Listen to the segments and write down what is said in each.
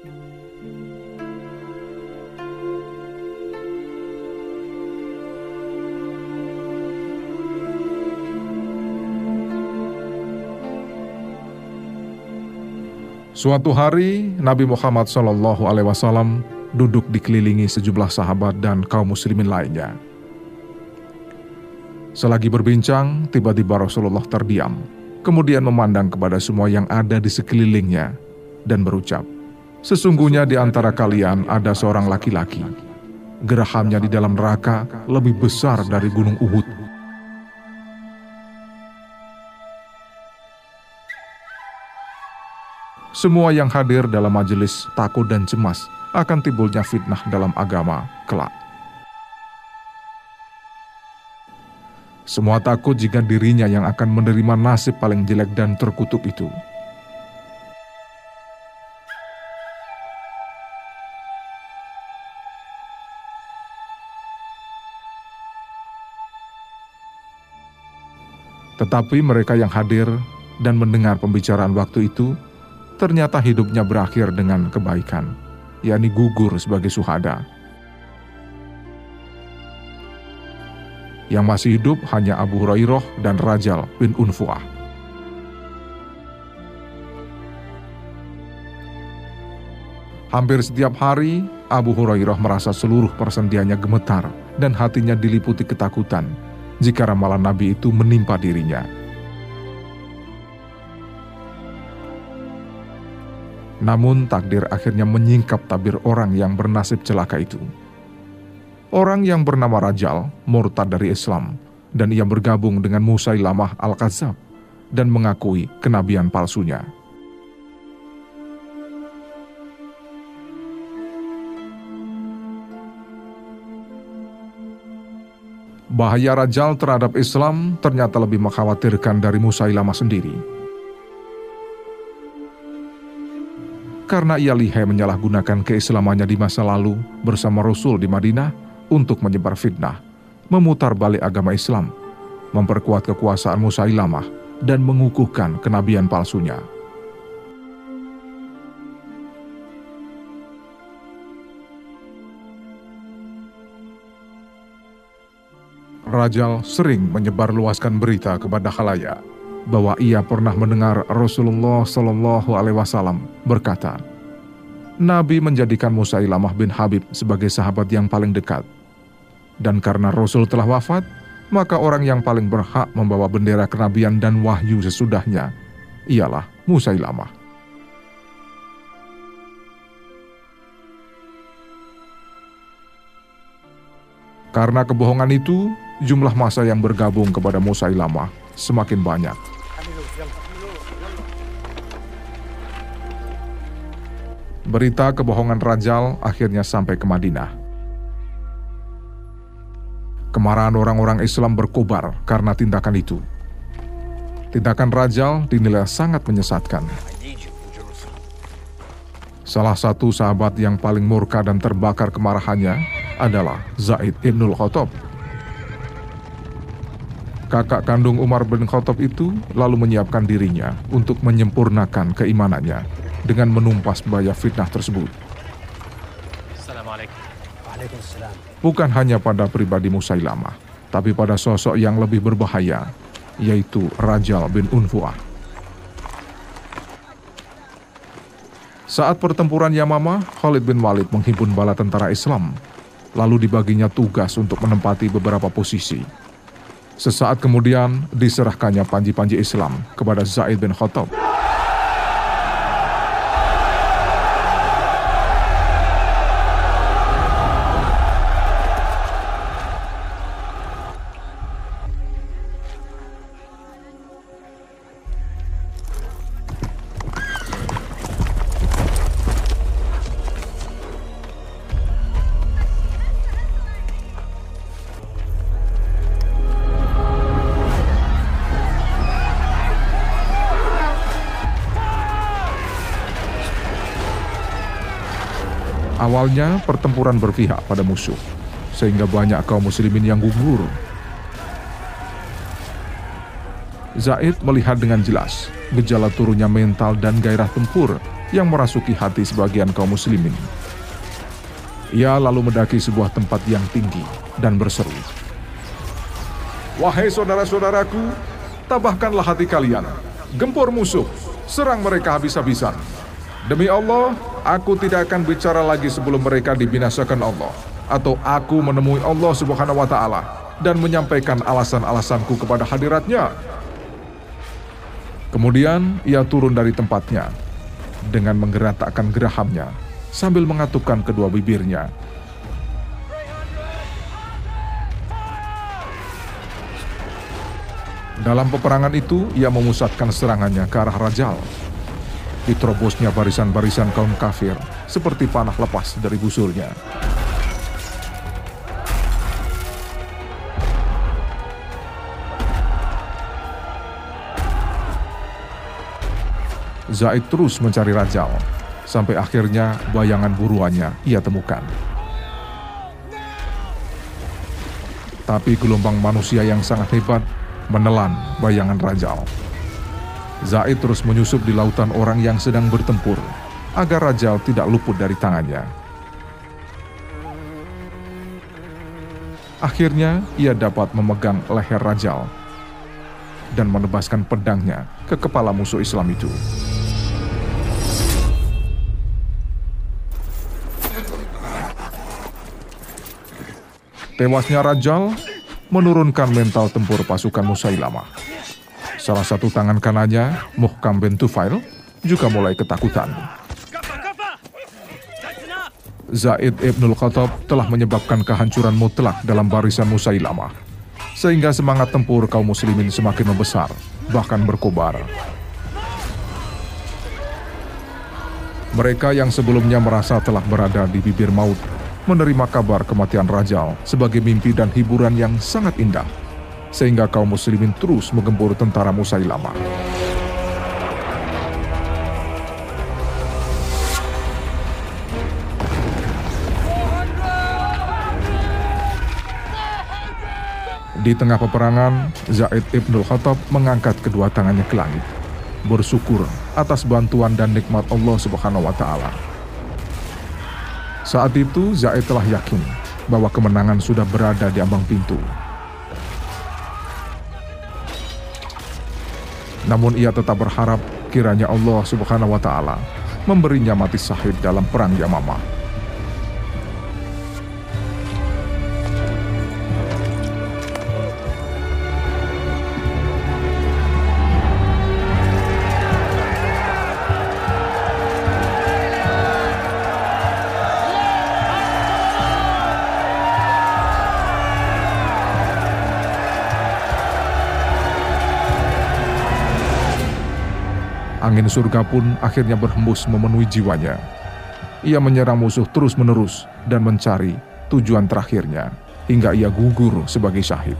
Suatu hari, Nabi Muhammad Wasallam duduk dikelilingi sejumlah sahabat dan kaum muslimin lainnya. Selagi berbincang, tiba-tiba Rasulullah terdiam, kemudian memandang kepada semua yang ada di sekelilingnya dan berucap, Sesungguhnya di antara kalian ada seorang laki-laki. Gerahamnya di dalam neraka lebih besar dari gunung Uhud Semua yang hadir dalam majelis takut dan cemas akan timbulnya fitnah dalam agama kelak. Semua takut jika dirinya yang akan menerima nasib paling jelek dan terkutuk itu. Tetapi mereka yang hadir dan mendengar pembicaraan waktu itu ternyata hidupnya berakhir dengan kebaikan, yakni gugur sebagai suhada. Yang masih hidup hanya Abu Hurairah dan Rajal bin Unfuah. Hampir setiap hari, Abu Hurairah merasa seluruh persendiannya gemetar dan hatinya diliputi ketakutan jika ramalan Nabi itu menimpa dirinya. Namun takdir akhirnya menyingkap tabir orang yang bernasib celaka itu. Orang yang bernama Rajal murtad dari Islam dan ia bergabung dengan Musailamah Al-Kadzab dan mengakui kenabian palsunya. Bahaya Rajal terhadap Islam ternyata lebih mengkhawatirkan dari Musailamah sendiri. karena ia lihai menyalahgunakan keislamannya di masa lalu bersama Rasul di Madinah untuk menyebar fitnah, memutar balik agama Islam, memperkuat kekuasaan Musailamah, dan mengukuhkan kenabian palsunya. Rajal sering menyebarluaskan berita kepada khalayak bahwa ia pernah mendengar Rasulullah Shallallahu Alaihi Wasallam berkata, Nabi menjadikan Musailamah bin Habib sebagai sahabat yang paling dekat. Dan karena Rasul telah wafat, maka orang yang paling berhak membawa bendera kenabian dan wahyu sesudahnya ialah Musailamah. Karena kebohongan itu, jumlah masa yang bergabung kepada Musailamah semakin banyak. Berita kebohongan Rajal akhirnya sampai ke Madinah. Kemarahan orang-orang Islam berkobar karena tindakan itu. Tindakan Rajal dinilai sangat menyesatkan. Salah satu sahabat yang paling murka dan terbakar kemarahannya adalah Zaid Ibnul Khattab kakak kandung Umar bin Khattab itu lalu menyiapkan dirinya untuk menyempurnakan keimanannya dengan menumpas bahaya fitnah tersebut. Bukan hanya pada pribadi Musailamah, tapi pada sosok yang lebih berbahaya, yaitu Rajal bin Unfuah. Saat pertempuran Yamamah, Khalid bin Walid menghimpun bala tentara Islam, lalu dibaginya tugas untuk menempati beberapa posisi Sesaat kemudian diserahkannya panji-panji Islam kepada Zaid bin Khattab. Awalnya pertempuran berpihak pada musuh, sehingga banyak kaum muslimin yang gugur. Zaid melihat dengan jelas gejala turunnya mental dan gairah tempur yang merasuki hati sebagian kaum muslimin. Ia lalu mendaki sebuah tempat yang tinggi dan berseru. Wahai saudara-saudaraku, tabahkanlah hati kalian. Gempur musuh, serang mereka habis-habisan. Demi Allah, aku tidak akan bicara lagi sebelum mereka dibinasakan Allah. Atau aku menemui Allah subhanahu wa ta'ala dan menyampaikan alasan-alasanku kepada hadiratnya. Kemudian ia turun dari tempatnya dengan menggerakkan gerahamnya sambil mengatupkan kedua bibirnya. Dalam peperangan itu, ia memusatkan serangannya ke arah Rajal. Diterobosnya barisan-barisan kaum kafir seperti panah lepas dari busurnya. Zaid terus mencari Rajal, sampai akhirnya bayangan buruannya ia temukan. Tapi gelombang manusia yang sangat hebat menelan bayangan Rajal. Zaid terus menyusup di lautan orang yang sedang bertempur, agar Rajal tidak luput dari tangannya. Akhirnya, ia dapat memegang leher Rajal dan menebaskan pedangnya ke kepala musuh Islam itu. Tewasnya Rajal menurunkan mental tempur pasukan Musailamah. Salah satu tangan kanannya, Muhkam bin Tufail, juga mulai ketakutan. Zaid ibnul Khattab telah menyebabkan kehancuran mutlak dalam barisan Musailamah, sehingga semangat tempur kaum muslimin semakin membesar, bahkan berkobar. Mereka yang sebelumnya merasa telah berada di bibir maut menerima kabar kematian Rajal sebagai mimpi dan hiburan yang sangat indah, sehingga kaum muslimin terus menggempur tentara Musailamah. Di tengah peperangan, Zaid ibnul Khattab mengangkat kedua tangannya ke langit, bersyukur atas bantuan dan nikmat Allah Subhanahu wa taala saat itu Zaid telah yakin bahwa kemenangan sudah berada di ambang pintu. Namun ia tetap berharap kiranya Allah Subhanahu wa taala memberinya mati syahid dalam perang Yamamah. Angin surga pun akhirnya berhembus memenuhi jiwanya. Ia menyerang musuh terus-menerus dan mencari tujuan terakhirnya hingga ia gugur sebagai syahid.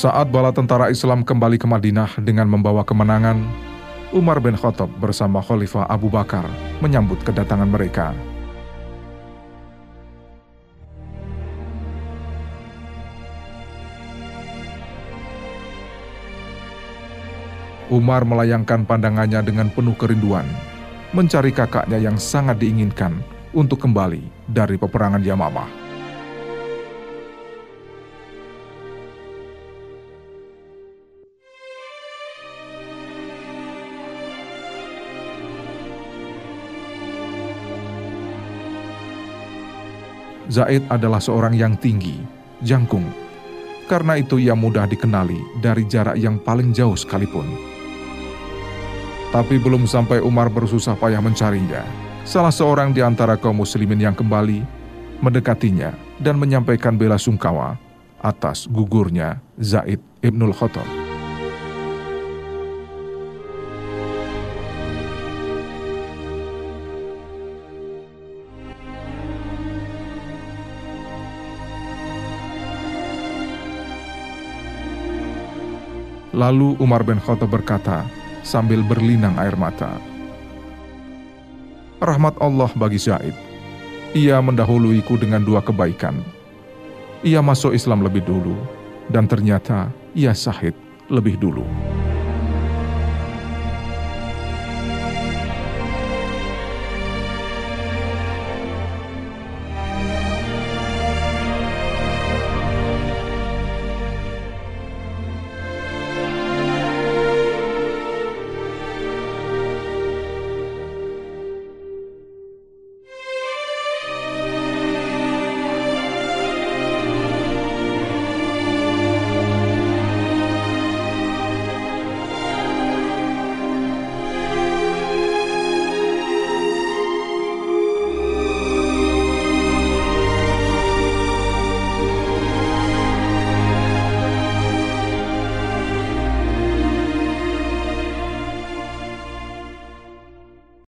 Saat bala tentara Islam kembali ke Madinah dengan membawa kemenangan, Umar bin Khattab bersama Khalifah Abu Bakar menyambut kedatangan mereka. Umar melayangkan pandangannya dengan penuh kerinduan, mencari kakaknya yang sangat diinginkan untuk kembali dari peperangan Yamamah. Zaid adalah seorang yang tinggi, jangkung. Karena itu ia mudah dikenali dari jarak yang paling jauh sekalipun. Tapi belum sampai Umar bersusah payah mencarinya, salah seorang di antara kaum muslimin yang kembali mendekatinya dan menyampaikan bela sungkawa atas gugurnya Zaid Ibnul Khattab. Lalu Umar bin Khattab berkata sambil berlinang air mata. Rahmat Allah bagi Zaid. Ia mendahuluiku dengan dua kebaikan. Ia masuk Islam lebih dulu, dan ternyata ia sahid lebih dulu.